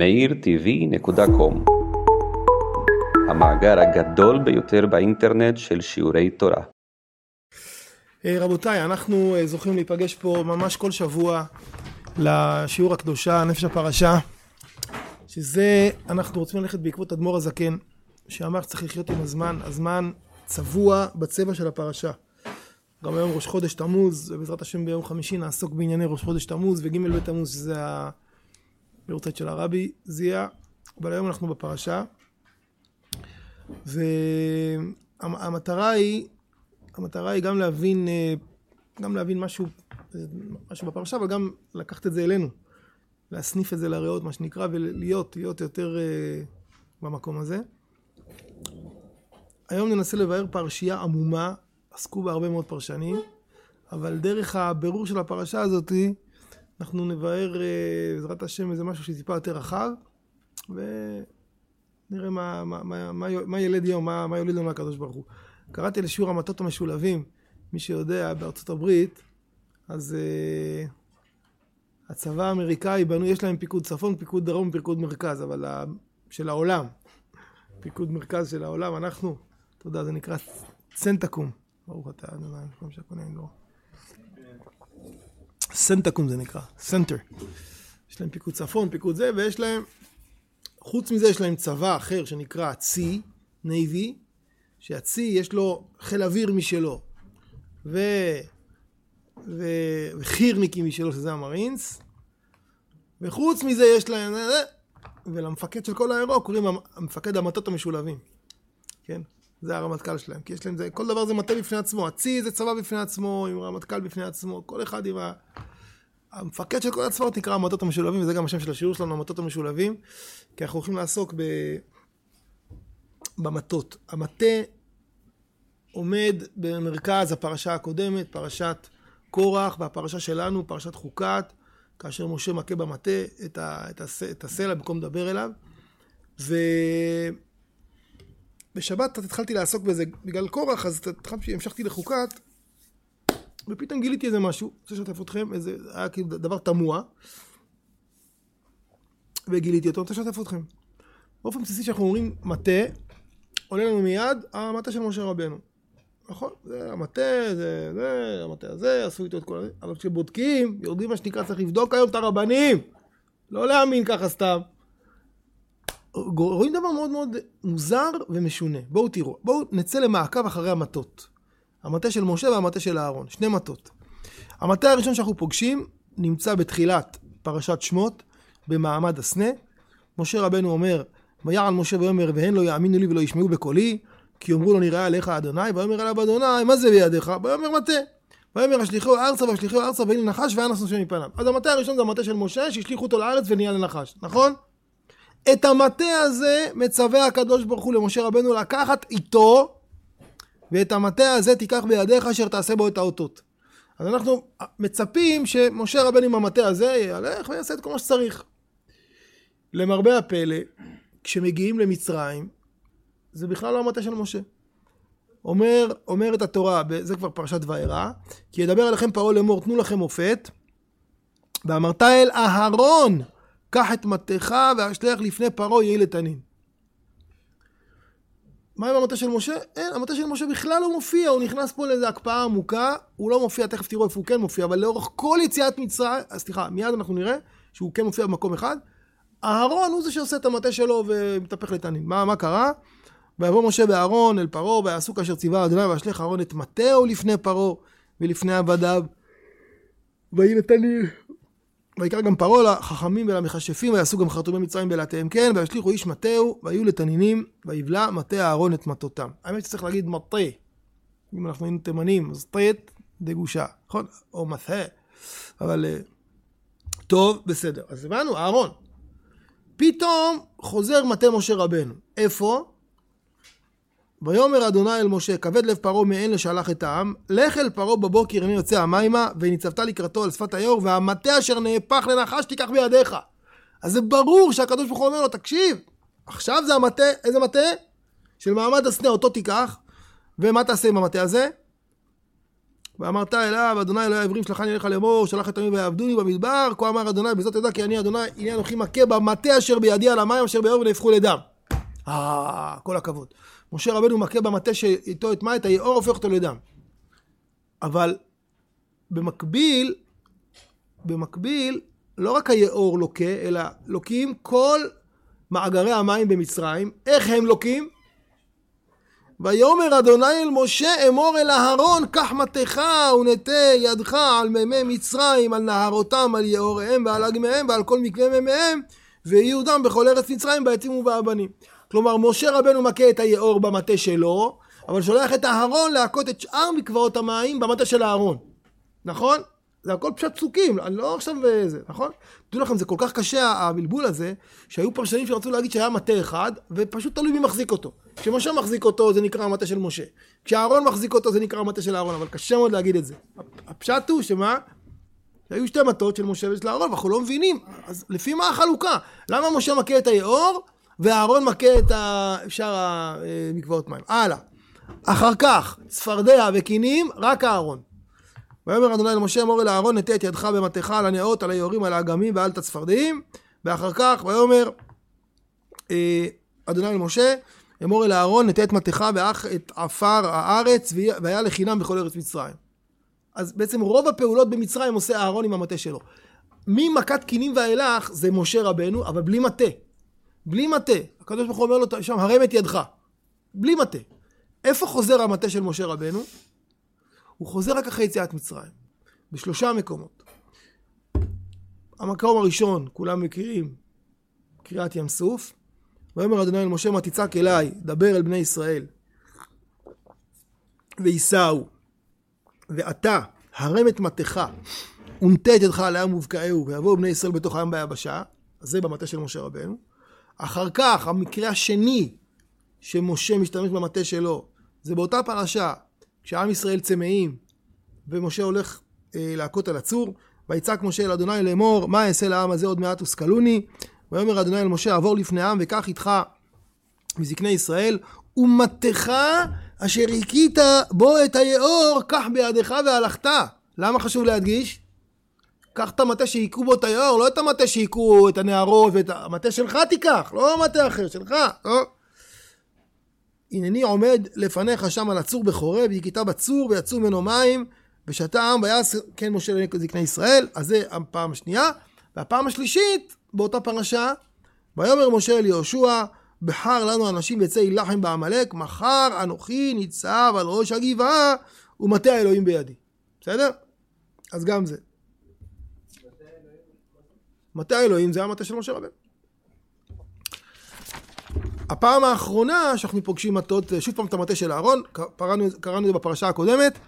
meirtv.com המאגר הגדול ביותר באינטרנט של שיעורי תורה. אה, רבותיי, אנחנו אה, זוכים להיפגש פה ממש כל שבוע לשיעור הקדושה, נפש הפרשה, שזה, אנחנו רוצים ללכת בעקבות אדמו"ר הזקן, שאמר שצריך לחיות עם הזמן, הזמן צבוע בצבע של הפרשה. גם היום ראש חודש תמוז, ובעזרת השם ביום חמישי נעסוק בענייני ראש חודש תמוז וג' בתמוז, שזה היורצייט של הרבי זיע, אבל היום אנחנו בפרשה. והמטרה היא, המטרה היא גם להבין, גם להבין משהו, משהו בפרשה, אבל גם לקחת את זה אלינו. להסניף את זה לריאות, מה שנקרא, ולהיות, להיות יותר uh, במקום הזה. היום ננסה לבאר פרשייה עמומה, עסקו בה הרבה מאוד פרשנים, אבל דרך הבירור של הפרשה הזאת, אנחנו נבאר uh, בעזרת השם איזה משהו שטיפה יותר רחב, ונראה מה, מה, מה, מה, מה ילד יום, מה, מה יוליד לנו הקדוש ברוך הוא. קראתי לשיעור המטות המשולבים, מי שיודע, בארצות הברית, אז uh, הצבא האמריקאי בנו, יש להם פיקוד צפון, פיקוד דרום ופיקוד מרכז, אבל של העולם. פיקוד מרכז של העולם, אנחנו, אתה יודע, זה נקרא סנטקום. ברוך אתה, אדוני, מקום שהקונה יגור. סנטקום זה נקרא, center. יש להם פיקוד צפון, פיקוד זה, ויש להם, חוץ מזה יש להם צבא אחר שנקרא צי, navy, שהצי יש לו חיל אוויר משלו. ו... וחירניקים משלו, שזה המרינס. וחוץ מזה יש להם... ולמפקד של כל האירוע קוראים המפקד המטות המשולבים. כן? זה הרמטכ"ל שלהם. כי יש להם זה, כל דבר זה מטה בפני עצמו. הצי זה צבא בפני עצמו, עם רמטכ"ל בפני עצמו, כל אחד עם ה... המפקד של כל הצבאות נקרא המטות המשולבים, וזה גם השם של השיעור שלנו, המטות המשולבים, כי אנחנו הולכים לעסוק ב... במטות. המטה עומד במרכז הפרשה הקודמת, פרשת קורח והפרשה שלנו, פרשת חוקת, כאשר משה מכה במטה את, ה, את, הס, את הסלע במקום לדבר אליו. ובשבת התחלתי לעסוק בזה בגלל קורח, אז התחלתי, המשכתי לחוקת, ופתאום גיליתי איזה משהו, רוצה לשתף אתכם, איזה, היה כאילו דבר תמוה, וגיליתי אותו, רוצה לשתף אתכם. באופן בסיסי שאנחנו אומרים מטה, עולה לנו מיד המטה של משה רבנו. נכון, זה המטה, זה, זה, המטה הזה, עשו איתו את כל הזה, אבל כשבודקים, יורדים מה שנקרא, צריך לבדוק היום את הרבנים, לא להאמין ככה סתם. רואים דבר מאוד מאוד מוזר ומשונה. בואו תראו, בואו נצא למעקב אחרי המטות. המטה של משה והמטה של אהרון, שני מטות. המטה הראשון שאנחנו פוגשים נמצא בתחילת פרשת שמות, במעמד הסנה. משה רבנו אומר, ויעל משה ויאמר, והן לא יאמינו לי ולא ישמעו בקולי, כי יאמרו לו נראה עליך אדוני, ויאמר אליו אדוני, מה זה בידיך? ויאמר מטה. ויאמר השליחו ארצה והשליחו ארצה והנה נחש ואנס נושא מפניו. אז המטה הראשון זה המטה של משה, שהשליחו אותו לארץ ונהיה לנחש, נכון? את המטה הזה מצווה הקדוש ברוך הוא למשה רבנו לקחת איתו, ואת המטה הזה תיקח בידיך אשר תעשה בו את האותות. אז אנחנו מצפים שמשה רבנו עם המטה הזה ילך ויעשה את כל מה שצריך. למרבה הפלא, כשמגיעים למצרים, זה בכלל לא המטה של משה. אומר, אומרת התורה, זה כבר פרשת וארא, כי ידבר עליכם פרעה לאמור, תנו לכם מופת, ואמרת אל אהרון, קח את מטך ואשלח לפני פרעה יהי לתנין. מה עם המטה של משה? אין, המטה של משה בכלל לא מופיע, הוא נכנס פה לאיזו הקפאה עמוקה, הוא לא מופיע, תכף תראו איפה הוא כן מופיע, אבל לאורך כל יציאת מצרים, סליחה, מיד אנחנו נראה שהוא כן מופיע במקום אחד, אהרון הוא זה שעושה את המטה שלו ומתהפך לתנין. מה, מה קרה? ויבוא משה ואהרון אל פרעה, ויעשו כאשר ציווה אדוני, וישלך אהרון את מטהו לפני פרעה ולפני עבדיו. ויהי נתניר. ויקרא גם פרעה לחכמים ולמכשפים, ויעשו גם חרטומי מצרים בלעתיהם כן, וישליכו איש מטהו, ויהיו לתנינים, ויבלע מטה אהרון את מטותם. האמת שצריך להגיד מטה. אם אנחנו היינו תימנים, אז טית דגושה, נכון? או מטה. אבל אה, טוב, בסדר. אז הבנו, אהרון. פתאום חוזר מטה משה רבנו. איפה? ויאמר אדוני אל משה, כבד לב פרעה מעין לשלח את העם, לך אל פרעה בבוקר הנה יוצא המימה, וניצבת לקראתו על שפת היאור, והמטה אשר נהפך לנחש תיקח בידיך. אז זה ברור שהקדוש ברוך הוא אומר לו, תקשיב, עכשיו זה המטה, איזה מטה? של מעמד הסנה, אותו תיקח, ומה תעשה עם המטה הזה? ואמרת אליו, אדוני אלוהי העברים שלחני אליך לאמור, שלח את עמי ויעבדוני במדבר, כה אמר אדוני, בזאת תדע כי אני אדוני, הנה אנוכי מכה במטה אשר בידי על המים אשר ביאור ונהפכו לדם. אה, כל הכבוד. משה רבנו מכה במטה שאיתו מה? את היאור הופך אותו לדם. אבל במקביל, במקביל, לא רק היאור לוקה, אלא לוקים כל מאגרי המים במצרים. איך הם לוקים? ויאמר אדוני אל משה אמור אל אהרון קח מטך ונטה ידך על מימי מצרים על נהרותם על יאוריהם ועל אגמיהם ועל כל מקווה מימיהם ויהיו דם בכל ארץ מצרים בעצים ובאבנים. כלומר משה רבנו מכה את היאור במטה שלו אבל שולח את אהרון להכות את שאר מקוואות המים במטה של אהרון נכון? זה הכל פשט פסוקים, אני לא עכשיו זה, נכון? תדעו לכם, זה כל כך קשה הבלבול הזה, שהיו פרשנים שרצו להגיד שהיה מטה אחד, ופשוט תלוי מי מחזיק אותו. כשמשה מחזיק אותו זה נקרא המטה של משה. כשאהרון מחזיק אותו זה נקרא המטה של אהרון, אבל קשה מאוד להגיד את זה. הפשט הוא שמה? היו שתי מטות של משה ושל אהרון, ואנחנו לא מבינים, אז לפי מה החלוקה? למה משה מכה את היאור, ואהרון מכה את שאר המקוואות מים? הלאה. אחר כך, צפרדע וקינים, רק אהרון. ויאמר אדוני למשה אמור אל אהרון נטה את ידך במטך על הנאות על היורים על האגמים ועל את הצפרדעים ואחר כך ויאמר אה, אדוני למשה אמור אל אהרון נטה את מטך ואך את עפר הארץ והיה לחינם בכל ארץ מצרים. אז בעצם רוב הפעולות במצרים עושה אהרון עם המטה שלו. ממכת קינים ואילך זה משה רבנו אבל בלי מטה. בלי מטה. הקדוש ברוך הוא אומר לו שם הרם את ידך. בלי מטה. איפה חוזר המטה של משה רבנו? הוא חוזר רק אחרי יציאת מצרים, בשלושה מקומות. המקום הראשון, כולם מכירים, קריאת ים סוף. ויאמר אדוני אל משה מה תצעק אליי, דבר אל בני ישראל. וייסעו, ואתה, הרם את מטך, ונטה את ידך על הים ובקעהו, ויבואו בני ישראל בתוך הים ביבשה, זה במטה של משה רבנו. אחר כך, המקרה השני שמשה משתמש במטה שלו, זה באותה פרשה, כשעם ישראל צמאים, ומשה הולך אה, להכות על הצור, ויצעק משה אל אדוני לאמור, מה אעשה לעם הזה עוד מעט וסקלוני? ויאמר אדוני אל משה, עבור לפני העם וקח איתך מזקני ישראל, ומטך אשר הכית בו את היאור, קח בידך והלכת. למה חשוב להדגיש? קח את המטה שהיכו בו את היאור, לא את המטה שהיכו את הנערות ואת המטה שלך תיקח, לא מטה אחר, שלך, לא? הנני עומד לפניך שם על הצור בחורב, והכיתה בצור ויצאו ממנו מים, ושתה העם ויעש כן משה לזקני ישראל, אז זה הפעם השנייה. והפעם השלישית, באותה פרשה, ויאמר משה אל יהושע, בחר לנו אנשים יצא יילחם בעמלק, מחר אנוכי ניצב על ראש הגבעה ומטה האלוהים בידי. בסדר? אז גם זה. מטה האלוהים זה המטה של משה רבנו. הפעם האחרונה שאנחנו פוגשים מטות, שוב פעם את המטה של אהרון, קראנו, את זה בפרשה הקודמת,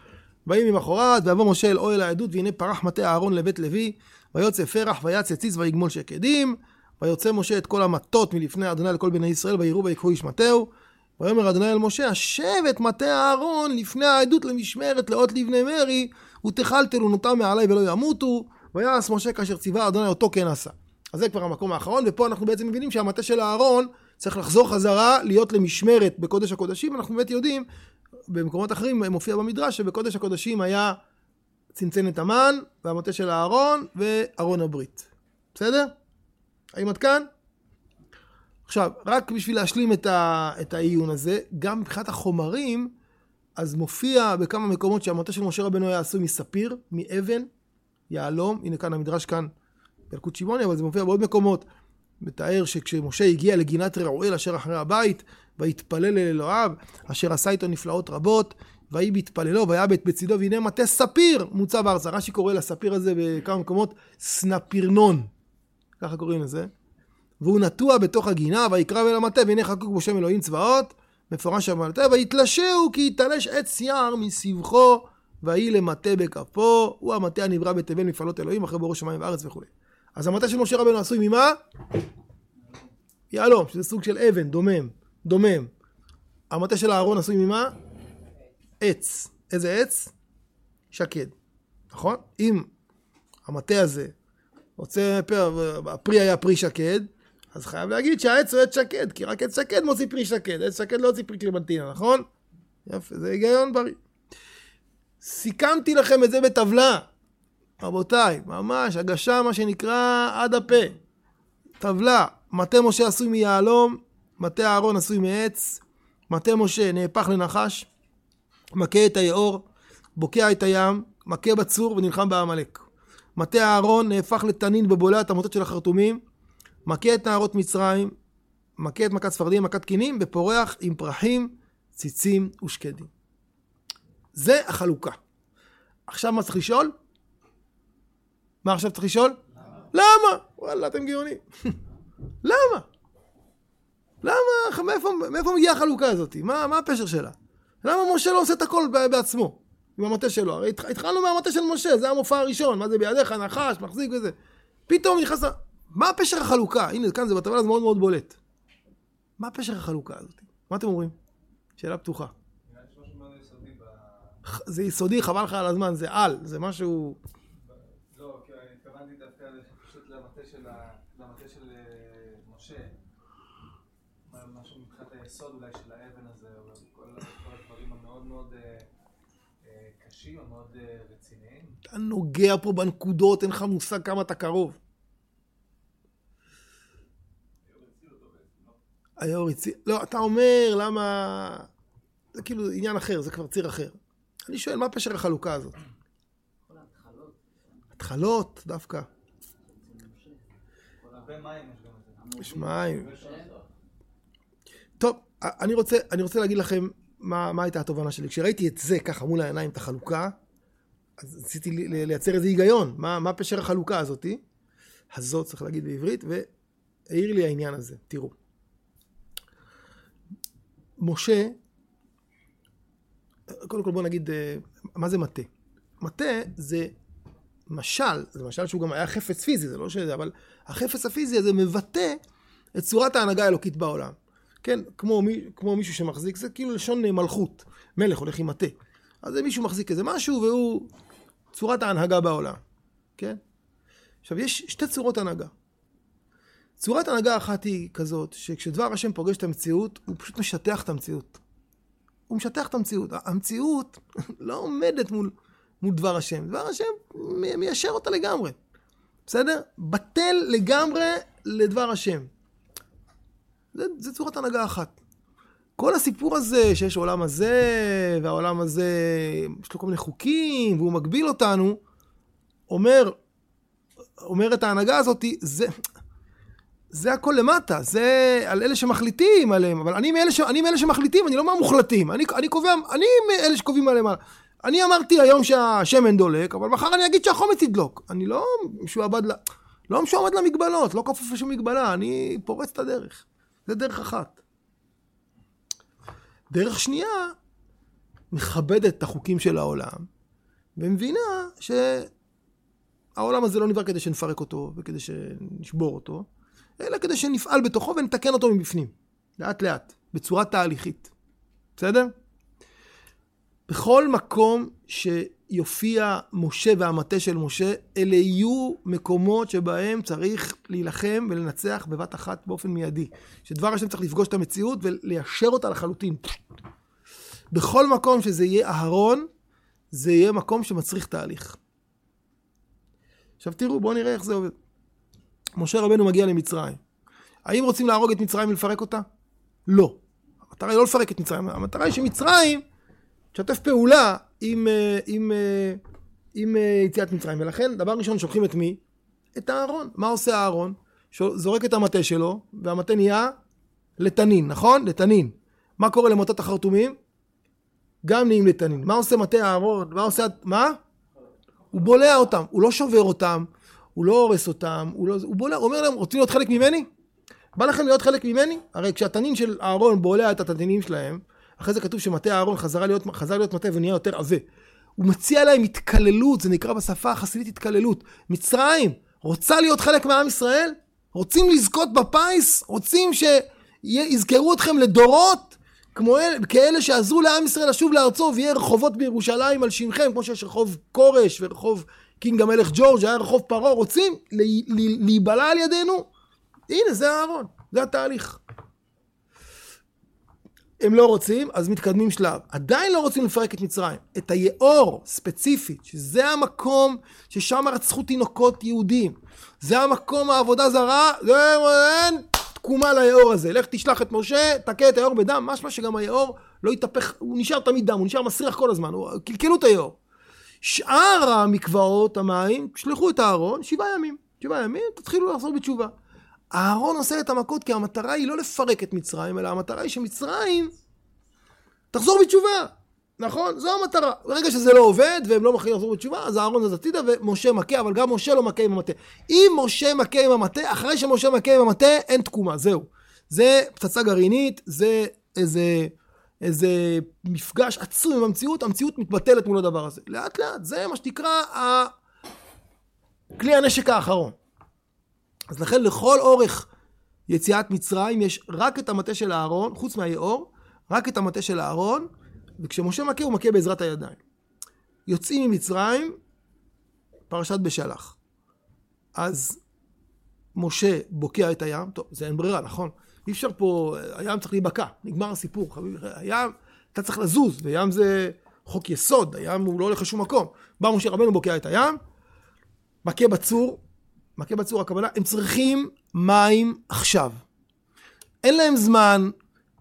באים ממחרת, ויבוא משה אל אוהל העדות, והנה פרח מטה אהרון לבית לוי, ויוצא פרח, ויצא יציץ, ויגמול שקדים, ויוצא משה את כל המטות מלפני אדוני לכל בני ישראל, ויראו ויקחו איש מטהו. ויאמר אדוני אל משה, השב את מטה אהרון לפני העדות למשמרת לאות לבני מרי, ותכל תלונותם מעלי ולא ימותו, ויעש משה כאשר ציווה אדוני אותו כן עשה. אז זה כבר המקום האחרון, ופה אנחנו בעצם מבינים שהמטה של אהרון צריך לחזור חזרה, להיות למשמרת בקודש הקודשים, אנחנו באמת יודעים, במקומות אחרים מופיע במדרש שבקודש הקודשים היה צנצנת המן, והמטה של אהרון, וארון הברית. בסדר? האם עד כאן? עכשיו, רק בשביל להשלים את, ה, את העיון הזה, גם מבחינת החומרים, אז מופיע בכמה מקומות שהמטה של משה רבנו היה עשוי מספיר, מאבן, יהלום, הנה כאן המדרש כאן בילקוט שמעוני, אבל זה מופיע בעוד מקומות. מתאר שכשמשה הגיע לגינת רעואל אשר אחרי הבית, ויתפלל אל אלוהיו, אשר עשה איתו נפלאות רבות, ויהי בהתפללו, ויבט בצידו, והנה מטה ספיר מוצב ארצה. רש"י קורא לספיר הזה בכמה מקומות סנפירנון, ככה קוראים לזה. והוא נטוע בתוך הגינה, ויקרב אל המטה, והנה חקוק בו שם אלוהים צבאות, מפורש שם במטה, ויתלשהו כי יתלש עץ יער מסבכו, ויהי למטה בכפו, הוא המטה הנברא בתבל מפעלות אלוהים, אחרי בורו שמיים וארץ וכו'. אז המטה של משה רבנו עשוי ממה? יהלום, שזה סוג של אבן, דומם, דומם. המטה של אהרון עשוי ממה? עץ. איזה עץ? שקד. נכון? אם המטה הזה רוצה, הפרי היה פרי שקד, אז חייב להגיד שהעץ הוא עץ שקד, כי רק עץ שקד מוציא פרי שקד, עץ שקד לא הוציא פרי קלימנטינה, נכון? יפה, זה היגיון בריא. סיכמתי לכם את זה בטבלה. רבותיי, ממש הגשה, מה שנקרא, עד הפה. טבלה, מטה משה עשוי מיהלום, מטה אהרון עשוי מעץ, מטה משה נהפך לנחש, מכה את היאור, בוקע את הים, מכה בצור ונלחם בעמלק. מטה אהרון נהפך לתנין ובולע את המוטות של החרטומים, מכה את נערות מצרים, מכה את מכת ספרדים, מכת קינים, ופורח עם פרחים, ציצים ושקדים. זה החלוקה. עכשיו מה צריך לשאול? מה עכשיו צריך לשאול? למה? וואלה, אתם גאונים. למה? למה? מאיפה, מאיפה מגיעה החלוקה הזאת? מה, מה הפשר שלה? למה משה לא עושה את הכל בעצמו? עם המטה שלו. הרי התחלנו מהמטה של משה, זה המופע הראשון. מה זה בידיך, נחש, מחזיק וזה. פתאום נכנס... מה פשר החלוקה? הנה, כאן זה בטבלה, זה מאוד מאוד בולט. מה פשר החלוקה הזאת? מה אתם אומרים? שאלה פתוחה. זה יסודי, חבל לך על הזמן, זה על, זה משהו... לא, התכוונתי דווקא פשוט למטה של אה, משה. משהו מבחינת היסוד אולי של האבן הזה, או כל הדברים המאוד מאוד קשים, המאוד רציניים. אתה נוגע פה בנקודות, אין לך מושג כמה אתה קרוב. היאור הציל, לא, אתה אומר למה, זה כאילו עניין אחר, זה כבר ציר אחר. אני שואל, מה פשר החלוקה הזאת? התחלות דווקא. יש מים. טוב, אני רוצה, אני רוצה להגיד לכם מה, מה הייתה התובנה שלי. כשראיתי את זה ככה מול העיניים, את החלוקה, אז ניסיתי לייצר איזה היגיון. מה, מה פשר החלוקה הזאתי? הזאת, צריך להגיד בעברית, והעיר לי העניין הזה. תראו. משה, קודם כל בוא נגיד, אה, מה זה מטה? מטה זה משל, זה משל שהוא גם היה חפץ פיזי, זה לא שזה, אבל החפץ הפיזי הזה מבטא את צורת ההנהגה האלוקית בעולם. כן, כמו, מי, כמו מישהו שמחזיק, זה כאילו לשון מלכות. מלך הולך עם מטה. אז זה מישהו מחזיק איזה משהו והוא צורת ההנהגה בעולם. כן? עכשיו, יש שתי צורות הנהגה. צורת הנהגה אחת היא כזאת, שכשדבר השם פוגש את המציאות, הוא פשוט משטח את המציאות. הוא משטח את המציאות. המציאות לא עומדת מול, מול דבר השם. דבר השם מיישר אותה לגמרי. בסדר? בטל לגמרי לדבר השם. זה, זה צורת הנהגה אחת. כל הסיפור הזה שיש עולם הזה, והעולם הזה, יש לו כל מיני חוקים, והוא מגביל אותנו, אומר, אומרת ההנהגה הזאת, זה, זה הכל למטה, זה על אלה שמחליטים עליהם, אבל אני מאלה, ש... אני מאלה שמחליטים, אני לא מהמוחלטים, אני, אני קובע, אני מאלה שקובעים עליהם. אני אמרתי היום שהשמן דולק, אבל מחר אני אגיד שהחומץ ידלוק. אני לא משועבד, ל... לא משועבד למגבלות, לא כפוף לשום מגבלה, אני פורץ את הדרך. זה דרך אחת. דרך שנייה, מכבדת את החוקים של העולם, ומבינה שהעולם הזה לא נברא כדי שנפרק אותו וכדי שנשבור אותו, אלא כדי שנפעל בתוכו ונתקן אותו מבפנים, לאט לאט, בצורה תהליכית. בסדר? בכל מקום שיופיע משה והמטה של משה, אלה יהיו מקומות שבהם צריך להילחם ולנצח בבת אחת באופן מיידי. שדבר השם צריך לפגוש את המציאות וליישר אותה לחלוטין. בכל מקום שזה יהיה אהרון, זה יהיה מקום שמצריך תהליך. עכשיו תראו, בואו נראה איך זה עובד. משה רבנו מגיע למצרים. האם רוצים להרוג את מצרים ולפרק אותה? לא. המטרה היא לא לפרק את מצרים, המטרה היא שמצרים תשתף פעולה עם, אה, עם, אה, עם, עם אה, יציאת מצרים. ולכן, דבר ראשון, שולחים את מי? את אהרון. מה עושה אהרון? זורק את המטה שלו, והמטה נהיה לתנין, נכון? לתנין. מה קורה למוטות החרטומים? גם נהיים לתנין. מה עושה מטה אהרון? מה עושה... מה? הוא בולע אותם, הוא לא שובר אותם, הוא לא הורס אותם, הוא, לא, הוא בולע, הוא אומר להם, רוצים להיות חלק ממני? בא לכם להיות חלק ממני? הרי כשהתנין של אהרון בולע את התנינים שלהם, אחרי זה כתוב שמטה אהרון חזר להיות, חזר להיות מטה ונהיה יותר עבה. הוא מציע להם התקללות, זה נקרא בשפה החסידית התקללות. מצרים רוצה להיות חלק מעם ישראל? רוצים לזכות בפיס? רוצים שיזכרו אתכם לדורות? כמו אל, כאלה שעזרו לעם ישראל לשוב לארצו ויהיה רחובות בירושלים על שמכם, כמו שיש רחוב כורש ורחוב קינג המלך ג'ורג', היה רחוב פרעה, רוצים להיבלע על ידינו? הנה, זה אהרון, זה התהליך. הם לא רוצים, אז מתקדמים שלב. עדיין לא רוצים לפרק את מצרים. את היאור, ספציפית, שזה המקום ששם רצחו תינוקות יהודים. זה המקום העבודה זרה, אין תקומה ליאור הזה. לך תשלח את משה, תכה את היאור בדם, משמע שגם היאור לא יתהפך, הוא נשאר תמיד דם, הוא נשאר מסריח כל הזמן, קלקלו את היאור. שאר המקוואות, המים, שלחו את הארון, שבעה ימים. שבעה ימים, תתחילו לחזור בתשובה. אהרון עושה את המכות כי המטרה היא לא לפרק את מצרים, אלא המטרה היא שמצרים תחזור בתשובה. נכון? זו המטרה. ברגע שזה לא עובד והם לא מכירים לחזור בתשובה, אז אהרון זז הצידה ומשה מכה, אבל גם משה לא מכה עם המטה. אם משה מכה עם המטה, אחרי שמשה מכה עם המטה, אין תקומה, זהו. זה פצצה גרעינית, זה איזה, איזה מפגש עצום עם המציאות, המציאות מתבטלת מול הדבר הזה. לאט לאט, זה מה שנקרא ה... כלי הנשק האחרון. אז לכן לכל אורך יציאת מצרים יש רק את המטה של אהרון, חוץ מהיאור, רק את המטה של אהרון, וכשמשה מכה הוא מכה בעזרת הידיים. יוצאים ממצרים, פרשת בשלח. אז משה בוקע את הים, טוב, זה אין ברירה, נכון? אי אפשר פה, הים צריך להיבקע, נגמר הסיפור, חביבי, הים, אתה צריך לזוז, וים זה חוק יסוד, הים הוא לא הולך לשום מקום. בא משה רבנו בוקע את הים, מכה בצור, מכה בצור הכוונה, הם צריכים מים עכשיו. אין להם זמן,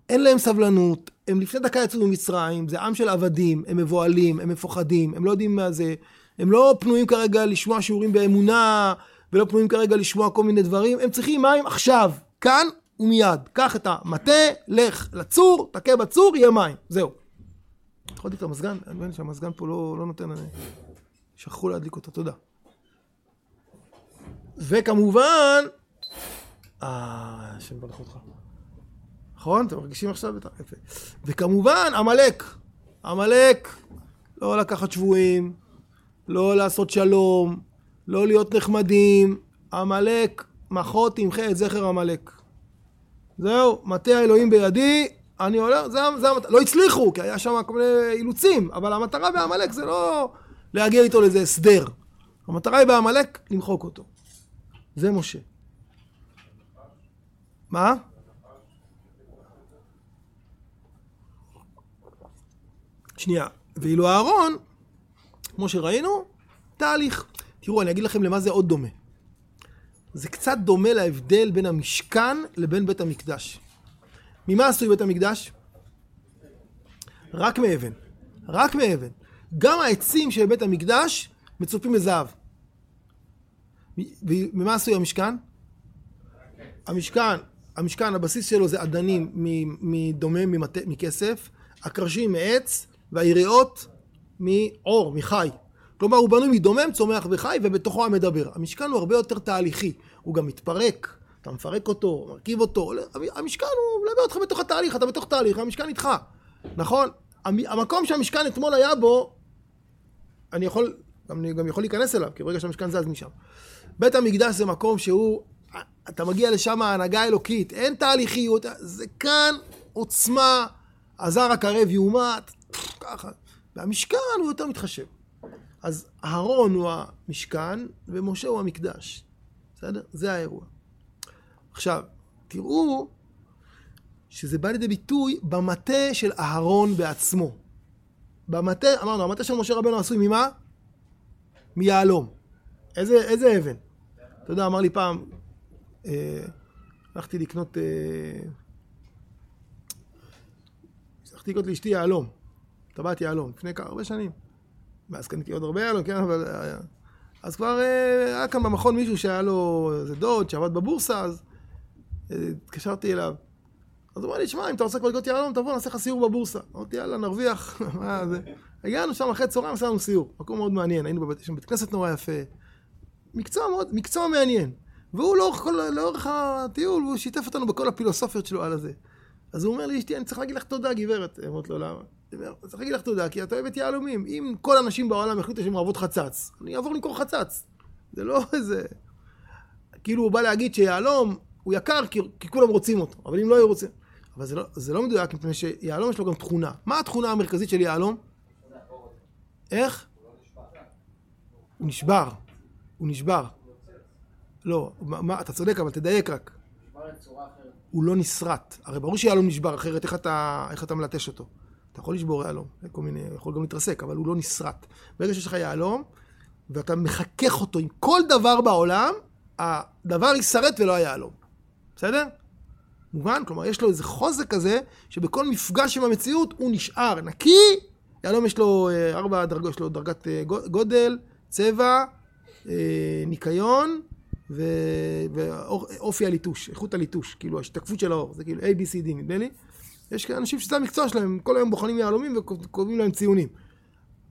אין להם סבלנות, הם לפני דקה יצאו ממצרים, זה עם של עבדים, הם מבוהלים, הם מפוחדים, הם לא יודעים מה זה, הם לא פנויים כרגע לשמוע שיעורים באמונה, ולא פנויים כרגע לשמוע כל מיני דברים, הם צריכים מים עכשיו, כאן ומיד. קח את המטה, לך לצור, תכה בצור, יהיה מים, זהו. יכול להדליק את המזגן? אני מבין שהמזגן פה לא, לא נותן... שכחו להדליק אותו, תודה. וכמובן, אה, השם יברך אותך. נכון? אתם מרגישים עכשיו את ה... יפה. וכמובן, עמלק. עמלק, לא לקחת שבויים, לא לעשות שלום, לא להיות נחמדים. עמלק, מחות תמחה את זכר עמלק. זהו, מטה האלוהים בידי, אני הולך, זה, זה המטרה. לא הצליחו, כי היה שם כל מיני אילוצים, אבל המטרה בעמלק זה לא להגיע איתו לאיזה הסדר. המטרה היא בעמלק למחוק אותו. זה משה. מה? שנייה. ואילו אהרון, כמו שראינו, תהליך. תראו, אני אגיד לכם למה זה עוד דומה. זה קצת דומה להבדל בין המשכן לבין בית המקדש. ממה עשוי בית המקדש? רק מאבן. רק מאבן. גם העצים של בית המקדש מצופים מזהב. וממה עשוי המשכן? המשכן, המשכן, הבסיס שלו זה אדנים מדומם, ממט... מכסף, הקרשים מעץ, והיריעות מעור, מחי. כלומר, הוא בנוי מדומם, צומח וחי, ובתוכו המדבר. המשכן הוא הרבה יותר תהליכי. הוא גם מתפרק, אתה מפרק אותו, מרכיב אותו. המשכן הוא מלווה אותך בתוך התהליך, אתה בתוך תהליך, המשכן איתך. נכון? המקום שהמשכן אתמול היה בו, אני יכול, אני גם יכול להיכנס אליו, כי ברגע שהמשכן זז משם. בית המקדש זה מקום שהוא, אתה מגיע לשם ההנהגה האלוקית, אין תהליכיות, זה כאן עוצמה, הזר הקרב יומת, ככה. והמשכן הוא יותר מתחשב. אז אהרון הוא המשכן ומשה הוא המקדש. בסדר? זה האירוע. עכשיו, תראו שזה בא לידי ביטוי במטה של אהרון בעצמו. במטה, אמרנו, המטה של משה רבנו עשוי ממה? מיהלום. איזה, איזה אבן? אתה יודע, אמר לי פעם, אה, הלכתי לקנות, אה, הלכתי לקנות לאשתי יהלום. טבעת יהלום, לפני כמה הרבה שנים. ואז קניתי עוד הרבה יהלום, כן, אבל... אז כבר אה, היה כאן במכון מישהו שהיה לו איזה דוד שעבד בבורסה, אז אה, התקשרתי אליו. אז הוא אמר לי, שמע, אם אתה רוצה כבר לקנות יהלום, תבוא, נעשה לך סיור בבורסה. אמרתי, יאללה, נרוויח. מה זה? הגענו שם אחרי צהריים, עשינו סיור. מקום מאוד מעניין, היינו בבית, שם בית כנסת נורא יפה. מקצוע מאוד, מקצוע מעניין. והוא לאורך, כל, לאורך הטיול, הוא שיתף אותנו בכל הפילוסופיות שלו על הזה. אז הוא אומר לי, אשתי, אני צריך להגיד לך תודה, גברת. אמרתי לו, למה? צריך להגיד לך תודה, כי את אוהבת יהלומים. אם כל האנשים בעולם יחליטו שהם אוהבות חצץ, אני אעבור למכור חצץ. זה לא איזה... כאילו הוא בא להגיד שיהלום הוא יקר כי, כי כולם רוצים אותו, אבל אם לא היו רוצים... אבל זה לא, זה לא מדויק, מפני שיהלום יש לו גם תכונה. מה התכונה המרכזית של יהלום? איך? הוא נשבר. הוא נשבר. לא, מה, אתה צודק, אבל תדייק רק. הוא לא נסרט. הרי ברור שיהלום נשבר, אחרת איך אתה, איך אתה מלטש אותו? אתה יכול לשבור יהלום, כל מיני, יכול גם להתרסק, אבל הוא לא נסרט. ברגע שיש לך יהלום, ואתה מחכך אותו עם כל דבר בעולם, הדבר יישרט ולא היהלום. בסדר? מובן? כלומר, יש לו איזה חוזק כזה, שבכל מפגש עם המציאות הוא נשאר נקי. יהלום יש לו אה, ארבע דרגות, יש לו דרגת אה, גודל, צבע, אה, ניקיון ואופי הליטוש, איכות הליטוש, כאילו ההשתקפות של האור, זה כאילו A, B, C, D נדמה לי. יש אנשים שזה המקצוע שלהם, כל היום בוחנים יהלומים וקובעים להם ציונים.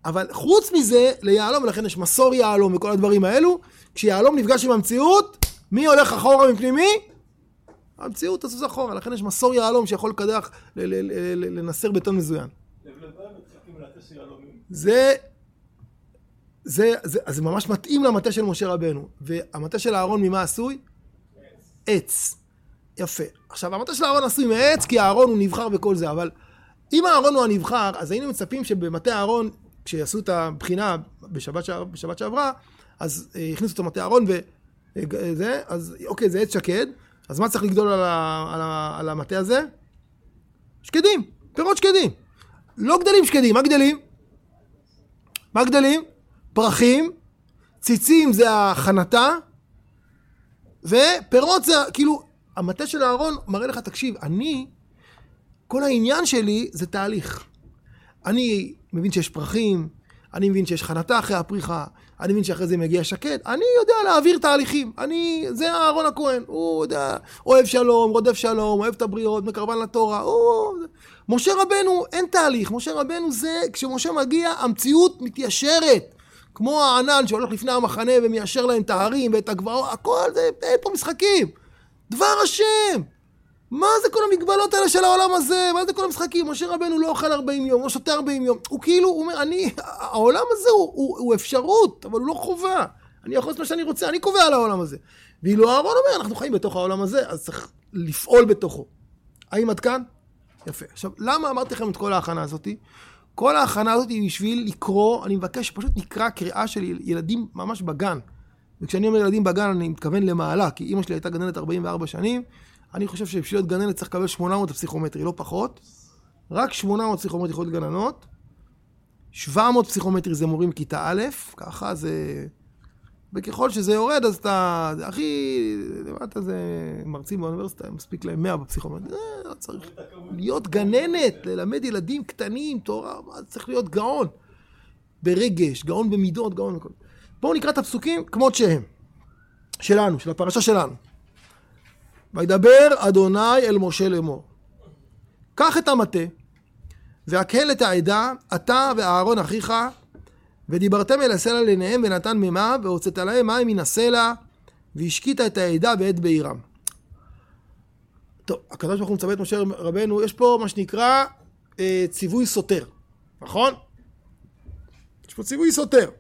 אבל חוץ מזה, ליהלום, ולכן יש מסור יהלום וכל הדברים האלו, כשיהלום נפגש עם המציאות, מי הולך אחורה מפנימי? המציאות תזוז אחורה, לכן יש מסור יהלום שיכול לקדח, לנסר בטון מזוין. זה, זה, זה, זה ממש מתאים למטה של משה רבנו. והמטה של אהרון ממה עשוי? עץ. יפה. עכשיו, המטה של אהרון עשוי מעץ, כי אהרון הוא נבחר בכל זה, אבל אם אהרון הוא הנבחר, אז היינו מצפים שבמטה אהרון, כשיעשו את הבחינה בשבת, ש... בשבת שעברה, אז אה, הכניסו אותו מטה אהרון וזה, אה, אז אוקיי, זה עץ שקד, אז מה צריך לגדול על, ה... על, ה... על המטה הזה? שקדים, פירות שקדים. לא גדלים שקדים, מה גדלים? מה גדלים? פרחים, ציצים זה החנתה, ופירות זה כאילו, המטה של אהרון מראה לך, תקשיב, אני, כל העניין שלי זה תהליך. אני מבין שיש פרחים, אני מבין שיש חנתה אחרי הפריחה, אני מבין שאחרי זה מגיע שקט, אני יודע להעביר תהליכים, אני, זה אהרון הכהן, הוא יודע, אוהב שלום, רודף שלום, אוהב את הבריות, מקרבן לתורה, הוא... משה רבנו, אין תהליך, משה רבנו זה, כשמשה מגיע, המציאות מתיישרת. כמו הענן שהולך לפני המחנה ומיישר להם את ההרים ואת הגבעות, הכל זה, אין פה משחקים. דבר השם! מה זה כל המגבלות האלה של העולם הזה? מה זה כל המשחקים? משה רבנו לא אוכל 40 יום, לא שותה 40 יום. הוא כאילו, הוא אומר, אני, העולם הזה הוא, הוא, הוא אפשרות, אבל הוא לא חובה. אני יכול לעשות מה שאני רוצה, אני קובע על העולם הזה. ואילו אהרון אומר, אנחנו חיים בתוך העולם הזה, אז צריך לפעול בתוכו. האם עד כאן? יפה. עכשיו, למה אמרתי לכם את כל ההכנה הזאתי? כל ההכנה הזאת היא בשביל לקרוא, אני מבקש שפשוט נקרא קריאה של ילדים ממש בגן. וכשאני אומר ילדים בגן, אני מתכוון למעלה, כי אימא שלי הייתה גננת 44 שנים. אני חושב שבשביל להיות גננת צריך לקבל 800 פסיכומטרי, לא פחות. רק 800 פסיכומטרי יכולות גננות. 700 פסיכומטרי זה מורים כיתה א', ככה זה... וככל שזה יורד, אז אתה... הכי... למטה זה מרצים באוניברסיטה, מספיק להם 100 בפסיכומטרי. זה לא צריך להיות גננת, ללמד ילדים קטנים, תורה, צריך להיות גאון. ברגש, גאון במידות, גאון בכל... בואו נקרא את הפסוקים כמות שהם. שלנו, של הפרשה שלנו. וידבר אדוני אל משה לאמור. קח את המטה, והקהל את העדה, אתה ואהרון אחיך, ודיברתם אל הסלע לעיניהם ונתן מימיו, והוצאת להם מים מן הסלע, והשקית את העדה ואת בעירם. טוב, הקדוש ברוך הוא מצווה את משה רבנו, יש פה מה שנקרא אה, ציווי סותר, נכון? יש פה ציווי סותר.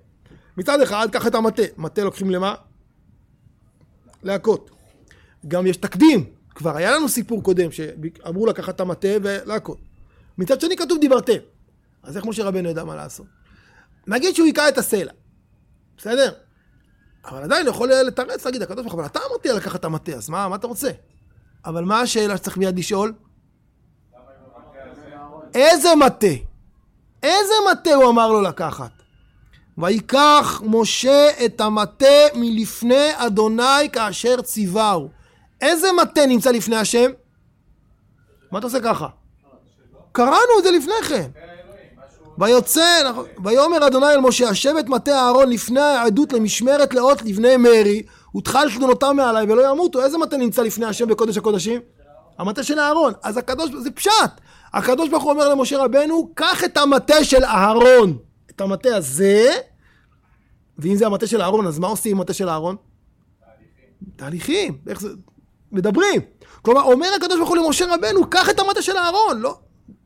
מצד אחד, קח את המטה. מטה לוקחים למה? להכות. גם יש תקדים. כבר היה לנו סיפור קודם שאמרו לקחת את המטה ולהכות. מצד שני כתוב דיברתם. אז איך משה רבנו ידע מה לעשות? נגיד שהוא היכה את הסלע, בסדר? אבל עדיין יכול לתרץ, להגיד, הקדוש ברוך הוא, אבל אתה אמרתי לקחת את המטה, אז מה, מה אתה רוצה? אבל מה השאלה שצריך מיד לשאול? איזה מטה? איזה מטה הוא אמר לו לקחת? ויקח משה את המטה מלפני אדוני כאשר ציווהו. איזה מטה נמצא לפני השם? מה אתה עושה ככה? קראנו את זה לפני כן. ויוצא, נכון, ויאמר אדוני אל משה, השב את מטה אהרון לפני העדות למשמרת לאות לבני מרי, ותחל תלונותם מעלי ולא ימותו. איזה מטה נמצא לפני השם בקודש הקודשים? המטה של אהרון. אז הקדוש, זה פשט. הקדוש ברוך הוא אומר למשה רבנו, קח את המטה של אהרון, את המטה הזה, ואם זה המטה של אהרון, אז מה עושים עם המטה של אהרון? תהליכים. תהליכים, איך זה... מדברים. כלומר, אומר הקדוש ברוך הוא למשה רבנו, קח את המטה של אהרון, לא,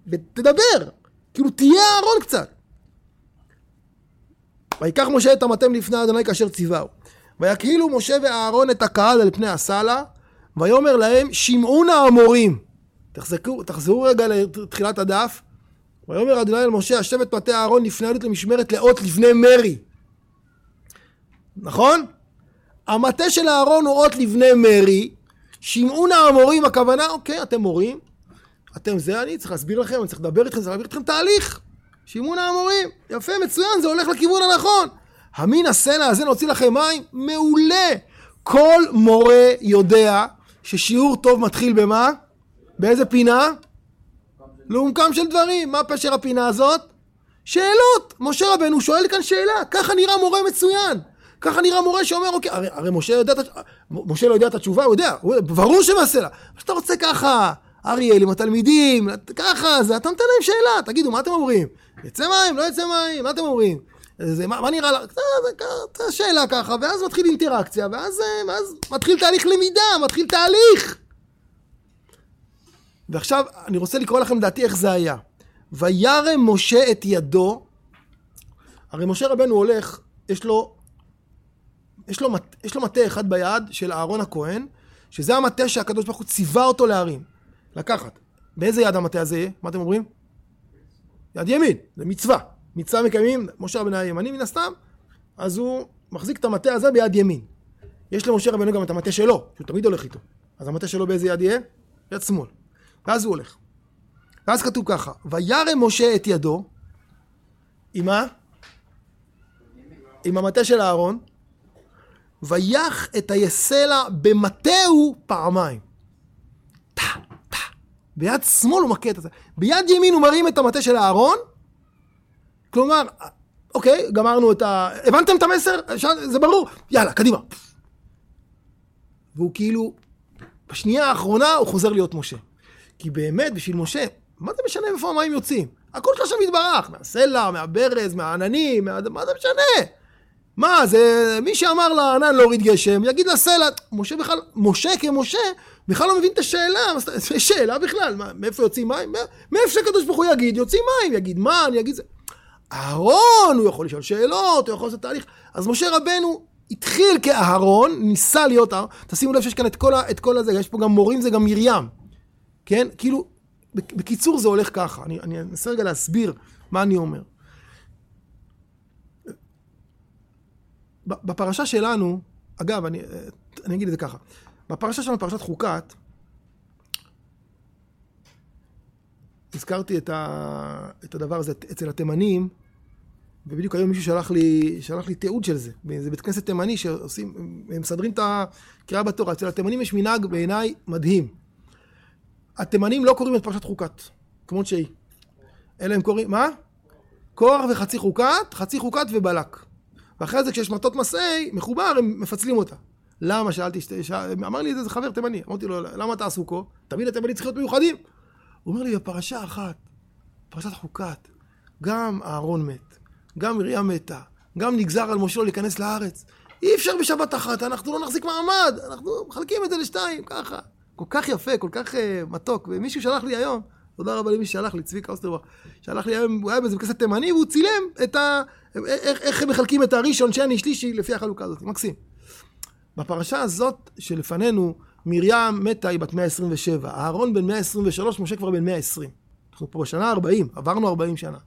ותדבר. כאילו תהיה אהרון קצת. ויקח משה את המטה לפני אדוני כאשר ציווהו. ויקהילו משה ואהרון את הקהל על פני הסלע, ויאמר להם, שמעו נא המורים. תחזקו, תחזרו רגע לתחילת הדף. ויאמר אדוני אל משה, השב את מטה אהרון לפני עדות למשמרת לאות לבני מרי. נכון? המטה של אהרון הוא אות לבני מרי, שמעון האמורים, הכוונה, אוקיי, אתם מורים, אתם זה, אני צריך להסביר לכם, אני צריך לדבר איתכם, צריך להעביר איתכם תהליך. שמעון האמורים, יפה, מצוין, זה הולך לכיוון הנכון. המין הסלע הזה נוציא לכם מים? מעולה. כל מורה יודע ששיעור טוב מתחיל במה? באיזה פינה? לעומקם של דברים. מה פשר הפינה הזאת? שאלות. משה רבנו שואל כאן שאלה. ככה נראה מורה מצוין. ככה נראה מורה שאומר, אוקיי, הרי, הרי משה, יודע, משה לא יודע את התשובה, הוא יודע, הוא, ברור שמסלע. אבל שאתה רוצה ככה, אריאל עם התלמידים, ככה, זה, אתה נותן להם שאלה, תגידו, מה אתם אומרים? יצא מים, לא יצא מים, מה אתם אומרים? זה, מה, מה נראה לך? זה שאלה ככה, ואז מתחיל אינטראקציה, ואז, ואז מתחיל תהליך למידה, מתחיל תהליך. ועכשיו, אני רוצה לקרוא לכם דעתי איך זה היה. וירם משה את ידו, הרי משה רבנו הולך, יש לו, יש לו, יש לו מטה אחד ביד של אהרון הכהן, שזה המטה שהקדוש ברוך הוא ציווה אותו להרים. לקחת. באיזה יד המטה הזה יהיה? מה אתם אומרים? יד ימין, זה מצווה. מצווה מקיימים, משה רבנו הימני מן הסתם, אז הוא מחזיק את המטה הזה ביד ימין. יש למשה רבנו גם את המטה שלו, שהוא תמיד הולך איתו. אז המטה שלו באיזה יד יהיה? יד שמאל. ואז הוא הולך. ואז כתוב ככה, וירם משה את ידו, עם מה? עם המטה של אהרון, ויח את היסלע במטהו פעמיים. טה, טה. ביד שמאל הוא מכה את זה. ביד ימין הוא מרים את המטה של אהרון, כלומר, אוקיי, גמרנו את ה... הבנתם את המסר? זה ברור? יאללה, קדימה. והוא כאילו, בשנייה האחרונה הוא חוזר להיות משה. כי באמת, בשביל משה, מה זה משנה איפה המים יוצאים? הכל שלך שם יתברך, מהסלע, מהברז, מהעננים, מה, מה זה משנה? מה, זה מי שאמר לענן להוריד גשם, יגיד לסלע, משה בכלל, משה כמשה, בכלל לא מבין את השאלה, זה שאלה בכלל, מה, מאיפה יוצאים מים? מאיפה שהקדוש ברוך הוא יגיד, יוצאים מים, יגיד מה, אני אגיד זה. אהרון, הוא יכול לשאול שאלות, הוא יכול לעשות תהליך. אז משה רבנו התחיל כאהרון, ניסה להיות אהרון. תשימו לב שיש כאן את כל, ה, את כל הזה, יש פה גם מורים, זה גם מרים. כן? כאילו, בקיצור זה הולך ככה. אני אנסה רגע להסביר מה אני אומר. בפרשה שלנו, אגב, אני, אני אגיד את זה ככה. בפרשה שלנו, פרשת חוקת, הזכרתי את, ה, את הדבר הזה אצל התימנים, ובדיוק היום מישהו שלח לי, שלח לי תיעוד של זה. זה בית כנסת תימני שעושים, הם מסדרים את הקריאה בתורה. אצל התימנים יש מנהג בעיניי מדהים. התימנים לא קוראים את פרשת חוקת, כמות שהיא. אלא הם קוראים, מה? קורח וחצי חוקת, חצי חוקת ובלק. ואחרי זה כשיש מטות מסעי, מחובר, הם מפצלים אותה. למה? שאלתי, שאל... אמר לי איזה חבר תימני, אמרתי לו, למה אתה עסוקו? תמיד התימנים צריכים להיות מיוחדים. הוא אומר לי, בפרשה אחת, פרשת חוקת, גם אהרון מת, גם מרים מתה, גם נגזר על משה להיכנס לארץ. אי אפשר בשבת אחת, אנחנו לא נחזיק מעמד, אנחנו מחלקים את זה לשתיים, ככה. כל כך יפה, כל כך uh, מתוק. ומישהו שלח לי היום, תודה רבה למי ששלח לי, צביקה אוסטרבך, שלח לי היום, הוא היה באיזה כסף תימני, והוא צילם את ה... איך, איך הם מחלקים את הראשון, שני, שלישי, לפי החלוקה הזאת. מקסים. בפרשה הזאת שלפנינו, מרים מתה, היא בת 127, אהרון בן 123, משה כבר בן 120. אנחנו פה בשנה 40, עברנו 40 שנה.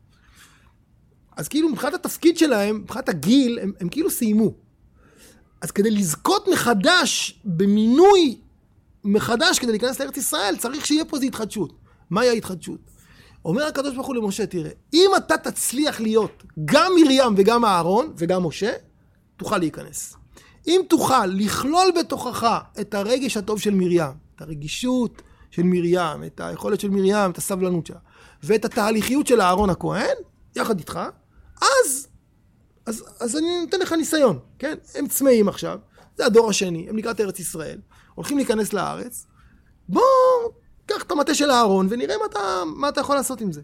אז כאילו מבחינת התפקיד שלהם, מבחינת הגיל, הם, הם כאילו סיימו. אז כדי לזכות מחדש במינוי מחדש כדי להיכנס לארץ ישראל, צריך שיהיה פה איזו התחדשות. מהי ההתחדשות? אומר הקדוש ברוך הוא למשה, תראה, אם אתה תצליח להיות גם מרים וגם אהרון וגם משה, תוכל להיכנס. אם תוכל לכלול בתוכך את הרגש הטוב של מרים, את הרגישות של מרים, את היכולת של מרים, את הסבלנות שלה, ואת התהליכיות של אהרון הכהן, יחד איתך, אז, אז, אז אני נותן לך ניסיון, כן? הם צמאים עכשיו, זה הדור השני, הם לקראת ארץ ישראל, הולכים להיכנס לארץ, בוא, קח את המטה של אהרון ונראה מה אתה, מה אתה יכול לעשות עם זה.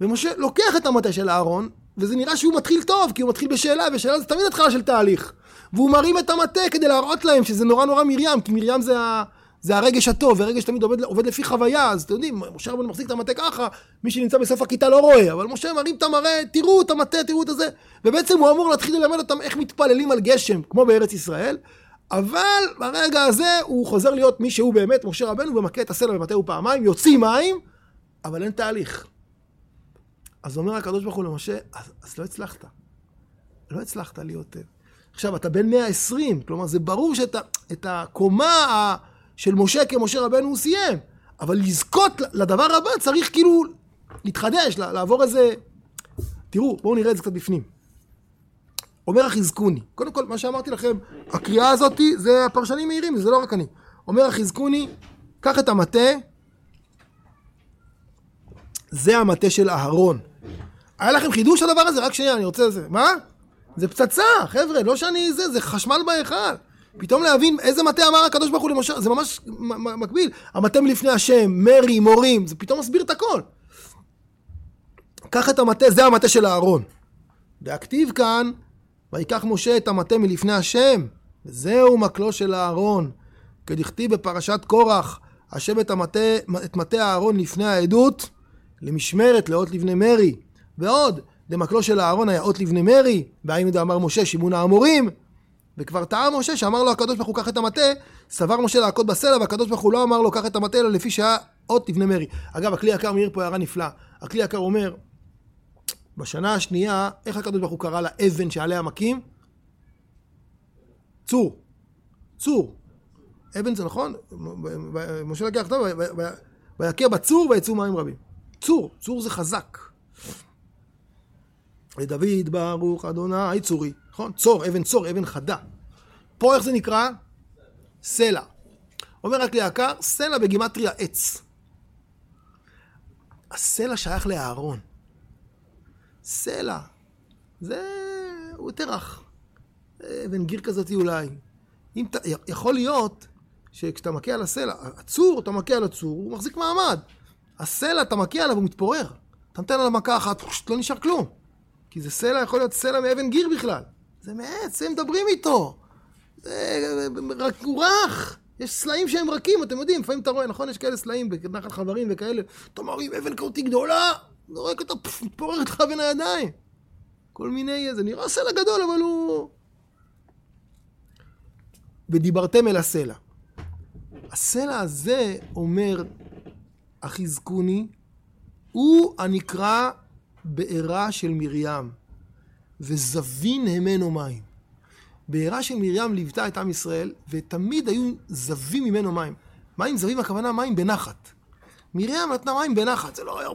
ומשה לוקח את המטה של אהרון, וזה נראה שהוא מתחיל טוב, כי הוא מתחיל בשאלה, ושאלה זה תמיד התחלה של תהליך. והוא מרים את המטה כדי להראות להם שזה נורא נורא מרים, כי מרים זה, ה, זה הרגש הטוב, ורגש תמיד עובד, עובד לפי חוויה, אז אתם יודעים, משה רבנו מחזיק את המטה ככה, מי שנמצא בסוף הכיתה לא רואה, אבל משה מרים את המראה, תראו את המטה, תראו את הזה, ובעצם הוא אמור להתחיל ללמד אותם איך מתפללים על גשם, כמו בארץ ישראל, אבל ברגע הזה הוא חוזר להיות מי שהוא באמת, משה רבנו, ומכה את הסלע במטהו פעמיים, יוציא מים, אבל אין תהליך. אז אומר הקדוש ברוך הוא למשה, אז, אז לא הצלחת. לא הצלחת להיות... עכשיו, אתה בן 120, כלומר, זה ברור שאת הקומה של משה כמשה רבנו הוא סיים. אבל לזכות לדבר הבא צריך כאילו להתחדש, לעבור איזה... תראו, בואו נראה את זה קצת בפנים. אומר החזקוני, קודם כל, מה שאמרתי לכם, הקריאה הזאת זה הפרשנים מהירים, זה לא רק אני. אומר החזקוני, קח את המטה, זה המטה של אהרון. היה לכם חידוש הדבר הזה? רק שנייה, אני רוצה זה. מה? זה פצצה, חבר'ה, לא שאני זה, זה חשמל בהיכל. פתאום להבין איזה מטה אמר הקדוש ברוך הוא למשה, זה ממש מקביל. המטה מלפני השם, מרי, מורים, זה פתאום מסביר את הכל. קח את המטה, זה המטה של אהרון. והכתיב כאן, ויקח משה את המטה מלפני השם, וזהו מקלו של אהרון. כדכתיב בפרשת קורח, השם את המטה, את מטה אהרון לפני העדות, למשמרת, לאות לבני מרי. ועוד, למקלו של אהרון היה אות לבני מרי, והיינו דאמר משה שימון האמורים. וכבר טעה משה שאמר לו הקדוש ברוך הוא קח את המטה, סבר משה להכות בסלע, והקדוש ברוך הוא לא אמר לו קח את המטה, אלא לפי שהיה אות לבני מרי. אגב, הכלי יקר מעיר פה הערה נפלאה. הכלי יקר אומר, בשנה השנייה, איך הקדוש ברוך הוא קרא לאבן שעליה מכים? צור. צור. אבן זה נכון? משה לקח כתב, ויכיר בצור ויצאו מים רבים. צור, צור זה חזק. לדוד ברוך אדוני צורי, נכון? צור, אבן צור, אבן חדה. פה איך זה נקרא? סלע. אומר רק ליקר, סלע בגימטריה עץ. הסלע שייך לאהרון. סלע. זה... הוא יותר רך. אבן גיר כזאתי אולי. אם ת... יכול להיות שכשאתה מכה על הסלע, הצור, אתה מכה על הצור, הוא מחזיק מעמד. הסלע, אתה מכה עליו, הוא מתפורר. אתה נותן עליו מכה אחת, לא נשאר כלום. כי זה סלע, יכול להיות סלע מאבן גיר בכלל. זה מעץ, הם מדברים איתו. זה... הוא רך. יש סלעים שהם רכים, אתם יודעים, לפעמים אתה רואה, נכון? יש כאלה סלעים בנחל חברים וכאלה. אתה אומר, אם אבן כזאתי גדולה, זורק אותה, מתפוררת לך בין הידיים. כל מיני, זה נראה סלע גדול, אבל הוא... ודיברתם אל הסלע. הסלע הזה, אומר החזקוני, הוא הנקרא בעירה של מרים, וזבין ממנו מים. בעירה של מרים ליוותה את עם ישראל, ותמיד היו זבים ממנו מים. מים זבים, הכוונה מים בנחת. מרים נתנה מים בנחת, זה לא היה...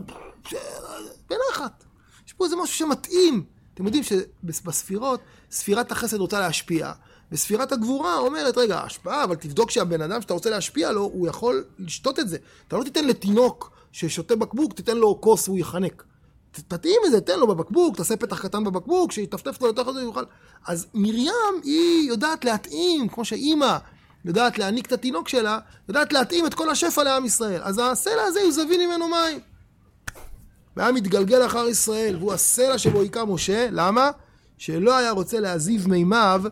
בנחת. יש פה איזה משהו שמתאים. אתם יודעים שבספירות, ספירת החסד רוצה להשפיע, וספירת הגבורה אומרת, רגע, השפעה, אבל תבדוק שהבן אדם שאתה רוצה להשפיע לו, הוא יכול לשתות את זה. אתה לא תיתן לתינוק ששותה בקבוק, תיתן לו כוס והוא יחנק. תתאים את זה, תן לו בבקבוק, תעשה פתח קטן בבקבוק, שיטפטף לו לתוך זה ויוכל. אז מרים היא יודעת להתאים, כמו שאימא יודעת להעניק את התינוק שלה, יודעת להתאים את כל השפע לעם ישראל. אז הסלע הזה הוא זבין ממנו מים. והיה מתגלגל אחר ישראל, והוא הסלע שבו היכה משה, למה? שלא היה רוצה להזיב מימיו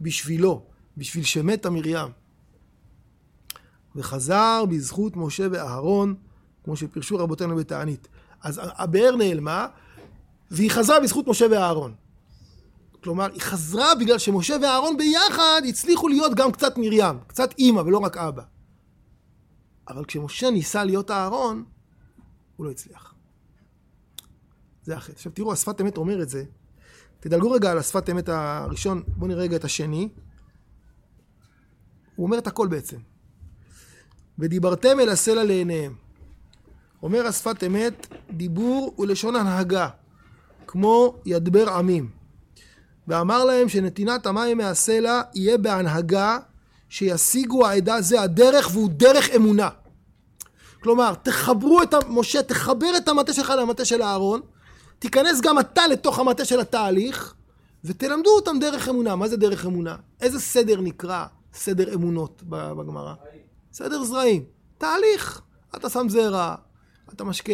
בשבילו, בשביל שמתה מרים. וחזר בזכות משה ואהרון, כמו שפירשו רבותינו בתענית. אז הבאר נעלמה, והיא חזרה בזכות משה ואהרון. כלומר, היא חזרה בגלל שמשה ואהרון ביחד הצליחו להיות גם קצת מרים, קצת אימא ולא רק אבא. אבל כשמשה ניסה להיות אהרון, הוא לא הצליח. זה החטא. עכשיו תראו, השפת אמת אומר את זה. תדלגו רגע על השפת אמת הראשון, בואו נראה רגע את השני. הוא אומר את הכל בעצם. ודיברתם אל הסלע לעיניהם. אומר השפת אמת, דיבור ולשון הנהגה, כמו ידבר עמים. ואמר להם שנתינת המים מהסלע יהיה בהנהגה שישיגו העדה זה הדרך והוא דרך אמונה. כלומר, תחברו את משה, תחבר את המטה שלך למטה של אהרון, תיכנס גם אתה לתוך המטה של התהליך, ותלמדו אותם דרך אמונה. מה זה דרך אמונה? איזה סדר נקרא סדר אמונות בגמרא? סדר זרעים. תהליך. אתה שם זרע, אתה משקה,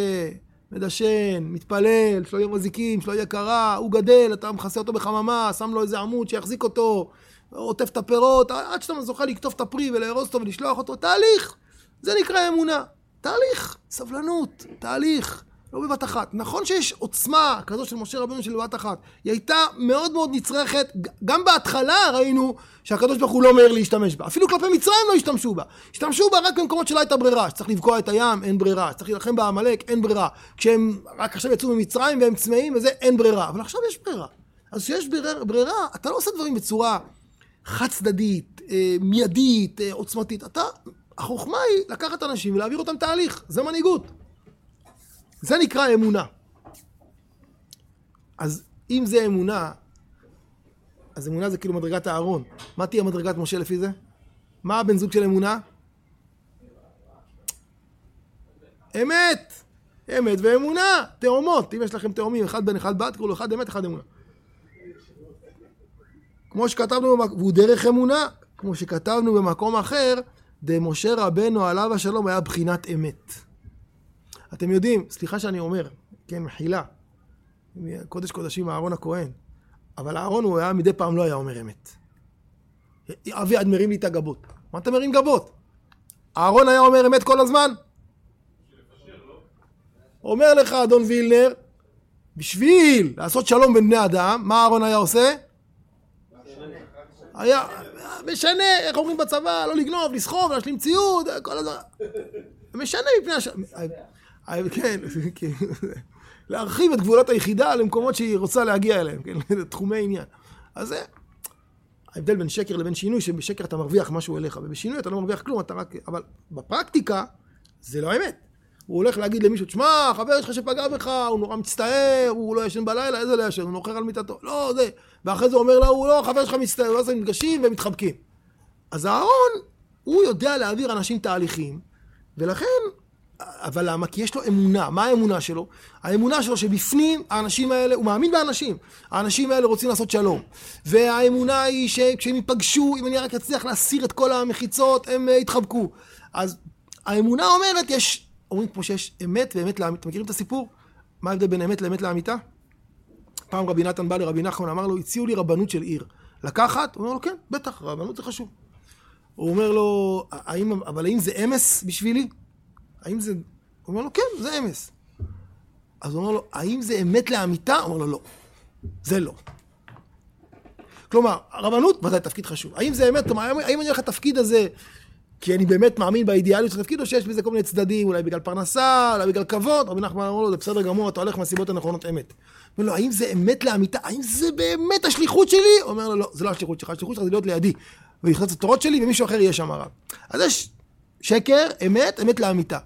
מדשן, מתפלל, שלא יהיה מזיקים, שלא יהיה קרה, הוא גדל, אתה מכסה אותו בחממה, שם לו איזה עמוד שיחזיק אותו, עוטף את הפירות, עד שאתה זוכה לקטוף את הפרי ולארוז אותו ולשלוח אותו, תהליך. זה נקרא אמונה. תהליך, סבלנות, תהליך. לא בבת אחת. נכון שיש עוצמה כזו של משה רבנו של בבת אחת. היא הייתה מאוד מאוד נצרכת, גם בהתחלה ראינו שהקדוש ברוך הוא לא מהר להשתמש בה. אפילו כלפי מצרים לא השתמשו בה. השתמשו בה רק במקומות שלא הייתה ברירה. שצריך לבקוע את הים, אין ברירה. שצריך להילחם בעמלק, אין ברירה. כשהם רק עכשיו יצאו ממצרים והם צמאים וזה, אין ברירה. אבל עכשיו יש ברירה. אז כשיש ברירה, ברירה, אתה לא עושה דברים בצורה חד צדדית, אה, מיידית, אה, עוצמתית. אתה החוכמה היא לקחת אנשים ולהעביר אותם תהליך, זה מנהיגות. זה נקרא אמונה. אז אם זה אמונה, אז אמונה זה כאילו מדרגת הארון. מה תהיה מדרגת משה לפי זה? מה הבן זוג של אמונה? אמת! אמת ואמונה, תאומות. אם יש לכם תאומים, אחד בן אחד בת, תקראו לו אחד אמת, אחד אמונה. כמו שכתבנו. והוא דרך אמונה, כמו שכתבנו במקום אחר, דמשה רבנו עליו השלום היה בחינת אמת. אתם יודעים, סליחה שאני אומר, כן, מחילה, קודש קודשים אהרון הכהן, אבל אהרון הוא היה מדי פעם לא היה אומר אמת. אביעד מרים לי את הגבות. מה אתה מרים גבות? אהרון היה אומר אמת כל הזמן? אומר לך אדון וילנר, בשביל לעשות שלום בין בני אדם, מה אהרון היה עושה? היה משנה, איך אומרים בצבא, לא לגנוב, לסחוב, להשלים ציוד, כל הזמן. משנה מפני הש... כן, כן, להרחיב את גבולות היחידה למקומות שהיא רוצה להגיע אליהם, כן, לתחומי עניין. אז זה ההבדל בין שקר לבין שינוי, שבשקר אתה מרוויח משהו אליך, ובשינוי אתה לא מרוויח כלום, אתה רק... אבל בפרקטיקה, זה לא אמת. הוא הולך להגיד למישהו, תשמע, חבר שלך שפגע בך, הוא נורא מצטער, הוא לא ישן בלילה, איזה לא ישן, הוא נוחר על מיטתו, לא, זה. ואחרי זה אומר לו, לא, חבר שלך מצטער, ואז הם נפגשים ומתחבקים. אז אהרון, הוא יודע להעביר אנשים תהליכים, ולכן, אבל למה? כי יש לו אמונה. מה האמונה שלו? האמונה שלו שבפנים האנשים האלה, הוא מאמין באנשים. האנשים האלה רוצים לעשות שלום. והאמונה היא שכשהם ייפגשו, אם אני רק אצליח להסיר את כל המחיצות, הם יתחבקו. אז האמונה אומרת, יש אומרים כמו שיש אמת ואמת לאמיתה. אתם מכירים את הסיפור? מה ההבדל בין אמת לאמת לאמיתה? פעם רבי נתן בא לרבי נחמן, אמר לו, הציעו לי רבנות של עיר. לקחת? הוא אומר לו, כן, בטח, רבנות זה חשוב. הוא אומר לו, האם, אבל האם זה אמס בשבילי? האם זה... הוא אומר לו, כן, זה אמס. אז הוא אומר לו, האם זה אמת לאמיתה? הוא אומר לו, לא. זה לא. כלומר, הרבנות, ודאי תפקיד חשוב. האם זה אמת? כלומר, האם אני הולך לתפקיד הזה כי אני באמת מאמין באידיאליות של התפקיד, או שיש בזה כל מיני צדדים, אולי בגלל פרנסה, אולי בגלל כבוד, רבי נחמן אמר לו, זה בסדר גמור, אתה הולך מהסיבות הנכונות אמת. אומר לו, האם זה אמת לאמיתה? האם זה באמת השליחות שלי? הוא אומר לו, לא, זה לא השליחות שלך, השליחות שלך זה להיות לידי. את התורות שלי, ומישהו אחר יהיה שם הרב. אז יש שקר, אמת, אמת לאמיתה.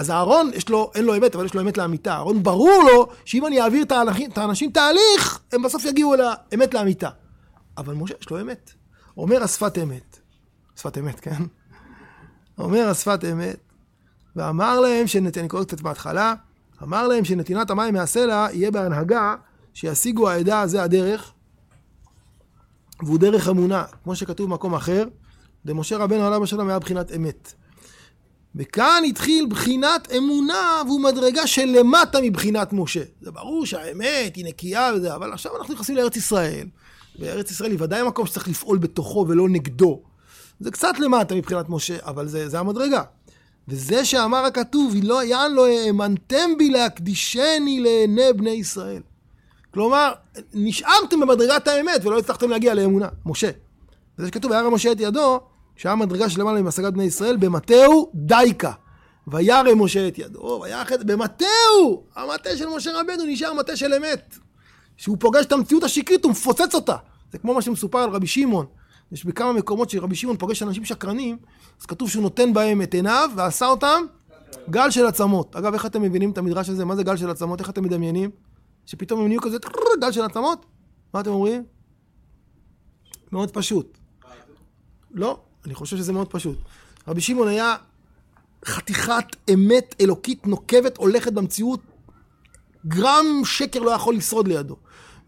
אז אהרון, יש לו, אין לו אמת, אבל יש לו אמת לאמיתה. אהרון, ברור לו שאם אני אעביר את האנשים תהליך, הם בסוף יגיעו אל האמת לאמיתה. אבל משה, יש לו אמת. אומר השפת אמת. שפת אמת, כן? אומר השפת אמת, ואמר להם, שנת... אני קורא קצת בהתחלה, אמר להם שנתינת המים מהסלע יהיה בהנהגה שישיגו העדה הזה הדרך, והוא דרך אמונה, כמו שכתוב במקום אחר, למשה רבנו עליו השלום היה בחינת אמת. וכאן התחיל בחינת אמונה, והוא מדרגה של למטה מבחינת משה. זה ברור שהאמת היא נקייה וזה, אבל עכשיו אנחנו נכנסים לארץ ישראל, וארץ ישראל היא ודאי מקום שצריך לפעול בתוכו ולא נגדו. זה קצת למטה מבחינת משה, אבל זה, זה המדרגה. וזה שאמר הכתוב, לא יען לא האמנתם בי להקדישני לעיני בני ישראל. כלומר, נשארתם במדרגת האמת ולא הצלחתם להגיע לאמונה. משה. וזה שכתוב, וירא משה את ידו, שהיה מדרגה שלמעלה עם בני ישראל, במטהו דייקה. וירא משה את ידו, זה, במטהו, המטה של משה רבנו נשאר מטה של אמת. שהוא פוגש את המציאות השקרית, הוא מפוצץ אותה. זה כמו מה שמסופר על רבי שמעון, יש בכמה מקומות שרבי שמעון פוגש אנשים שקרנים, אז כתוב שהוא נותן בהם את עיניו ועשה אותם גל של עצמות. אגב, איך אתם מבינים את המדרש הזה? מה זה גל של עצמות? איך אתם מדמיינים? שפתאום הם נהיו כזה גל של עצמות? מה אתם אומרים? מאוד פשוט. לא, אני חושב שזה מאוד פשוט. רבי שמעון היה חתיכת אמת אלוקית נוקבת, הולכת במציאות, גרם שקר לא יכול לשרוד לידו.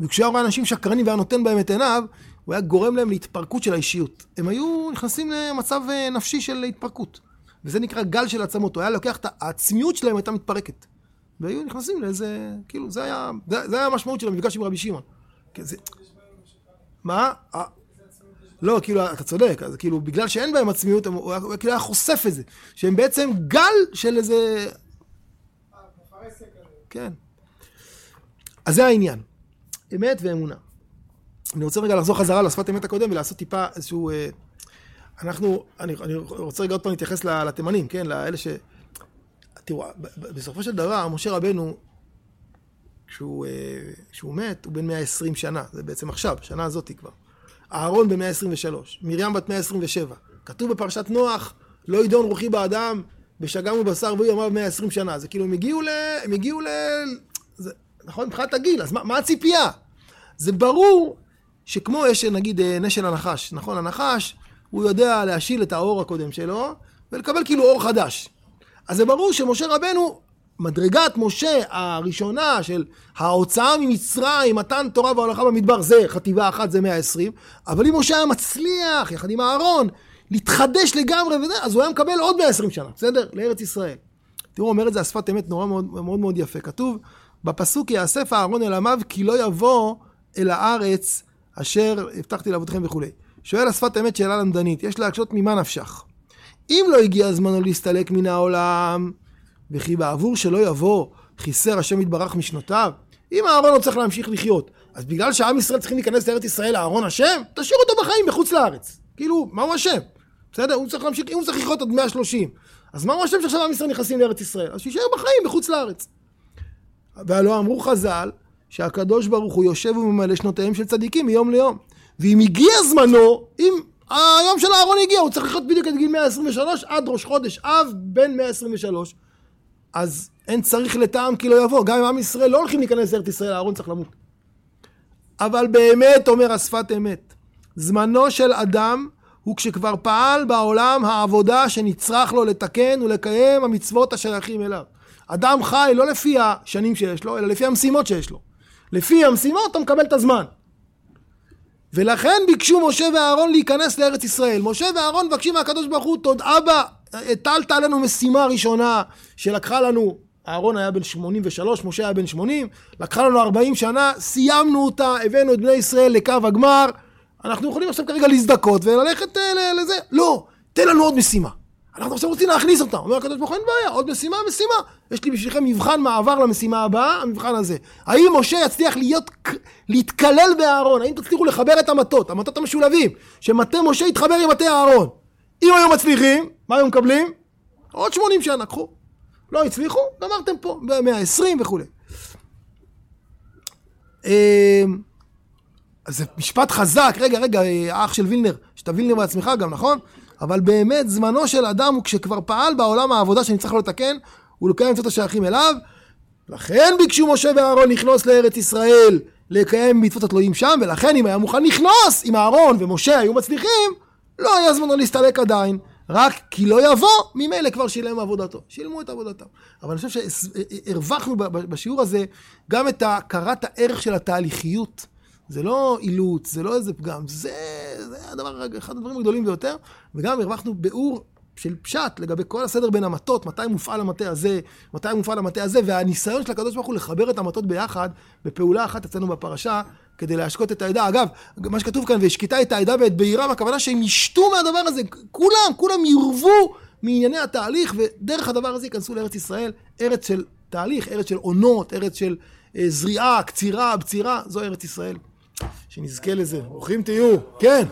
וכשהוא רואה אנשים שקרנים והיה נותן בהם את עיניו, הוא היה גורם להם להתפרקות של האישיות. הם היו נכנסים למצב אה, נפשי של התפרקות. וזה נקרא גל של עצמות. הוא היה לוקח את העצמיות שלהם הייתה מתפרקת. והיו נכנסים לאיזה, כאילו, זה היה, זה היה המשמעות של המפגש עם רבי שמעון. כן, זה... מה? לא, כאילו, אתה צודק, אז כאילו, בגלל שאין בהם עצמיות, הוא היה, הוא כאילו היה חושף את זה. שהם בעצם גל של איזה... כן. אז זה העניין. אמת ואמונה. אני רוצה רגע לחזור חזרה לשפת אמת הקודם ולעשות טיפה איזשהו... אה, אנחנו, אני, אני רוצה רגע עוד פעם להתייחס לתימנים, כן? לאלה ש... תראו, בסופו של דבר, משה רבנו, כשהוא, אה, כשהוא מת, הוא בן 120 שנה, זה בעצם עכשיו, שנה הזאת כבר. אהרון בן 123, מרים בת 127. כתוב בפרשת נוח, לא ידון רוחי באדם בשגם ובשר והוא ימיו 120 שנה. זה כאילו, הם הגיעו ל... הם הגיעו ל... זה, נכון? מבחינת הגיל, אז מה, מה הציפייה? זה ברור שכמו יש נגיד אה, נשל הנחש, נכון? הנחש, הוא יודע להשיל את האור הקודם שלו ולקבל כאילו אור חדש. אז זה ברור שמשה רבנו, מדרגת משה הראשונה של ההוצאה ממצרים, מתן תורה והולכה במדבר, זה חטיבה אחת, זה 120, אבל אם משה היה מצליח, יחד עם אהרון, להתחדש לגמרי וזה, אז הוא היה מקבל עוד 120 שנה, בסדר? לארץ ישראל. תראו, אומר את זה השפת אמת נורא מאוד מאוד, מאוד יפה. כתוב בפסוק, יאסף אהרון אל עמיו כי לא יבוא אל הארץ אשר הבטחתי לאבותיכם וכולי. שואל השפת אמת שאלה למדנית, יש להקשות ממה נפשך? אם לא הגיע זמנו להסתלק מן העולם, וכי בעבור שלא יבוא חיסר השם יתברך משנותיו, אם אהרון לא צריך להמשיך לחיות, אז בגלל שעם ישראל צריכים להיכנס לארץ ישראל, אהרון אשם? תשאיר אותו בחיים מחוץ לארץ. כאילו, מה הוא אשם? בסדר? הוא צריך להמשיך, אם הוא צריך לחיות עד 130. אז מה הוא אשם שעכשיו עם ישראל נכנסים לארץ ישראל? אז שישאר בחיים מחוץ לארץ. והלא אמרו חז"ל, שהקדוש ברוך הוא יושב וממלא שנותיהם של צדיקים מיום ליום. ואם הגיע זמנו, אם היום של אהרון הגיע, הוא צריך לחיות בדיוק עד גיל 123, עד ראש חודש אב, בן 123. אז אין צריך לטעם כי לא יבוא. גם אם עם ישראל לא הולכים להיכנס לארץ ישראל, אהרון צריך למות. אבל באמת, אומר השפת אמת, זמנו של אדם הוא כשכבר פעל בעולם העבודה שנצרך לו לתקן ולקיים המצוות השייכים אליו. אדם חי לא לפי השנים שיש לו, אלא לפי המשימות שיש לו. לפי המשימות אתה מקבל את הזמן. ולכן ביקשו משה ואהרון להיכנס לארץ ישראל. משה ואהרון מבקשים מהקדוש ברוך הוא, תוד אבא, הטלת עלינו משימה ראשונה שלקחה לנו, אהרון היה בן 83, משה היה בן 80, לקחה לנו 40 שנה, סיימנו אותה, הבאנו את בני ישראל לקו הגמר, אנחנו יכולים עכשיו כרגע להזדכות וללכת אה, לזה. לא, תן לנו עוד משימה. אנחנו עכשיו רוצים להכניס אותה. אומר הקדוש ברוך הוא, אין בעיה, עוד משימה, משימה. יש לי בשבילכם מבחן מעבר למשימה הבאה, המבחן הזה. האם משה יצליח להיות, להתקלל באהרון? האם תצליחו לחבר את המטות, המטות המשולבים, שמטה משה יתחבר עם מטה אהרון? אם היו מצליחים, מה היו מקבלים? עוד 80 שנה, קחו. לא הצליחו, גמרתם פה, ב-120 וכולי. אמ, אז זה משפט חזק, רגע, רגע, האח של וילנר, שאתה וילנר בעצמך גם, נכון? אבל באמת זמנו של אדם הוא כשכבר פעל בעולם העבודה שנצטרך לו לתקן, הוא לקיים מצוות השייכים אליו. לכן ביקשו משה ואהרון לכנוס לארץ ישראל, לקיים מצוות התלויים שם, ולכן אם היה מוכן לכנוס, אם אהרון ומשה היו מצליחים, לא היה זמנו להסתלק עדיין. רק כי לא יבוא, ממילא כבר שילם עבודתו. שילמו את עבודתם. אבל אני חושב שהרווחנו בשיעור הזה גם את הכרת הערך של התהליכיות. זה לא אילוץ, זה לא איזה פגם, זה, זה הדבר, אחד הדברים הגדולים ביותר, וגם הרווחנו ביאור של פשט לגבי כל הסדר בין המטות, מתי מופעל המטה הזה, מתי מופעל המטה הזה, והניסיון של הקדוש ברוך הוא לחבר את המטות ביחד בפעולה אחת אצלנו בפרשה, כדי להשקות את העדה. אגב, מה שכתוב כאן, והשקטה את העדה ואת בעירם, הכוונה שהם ישתו מהדבר הזה, כולם, כולם ירבו מענייני התהליך, ודרך הדבר הזה ייכנסו לארץ ישראל, ארץ של תהליך, ארץ של עונות, ארץ של אה, זריעה, קצירה, בצירה, זו ארץ ישראל. שנזכה לזה. ברוכים תהיו. כן.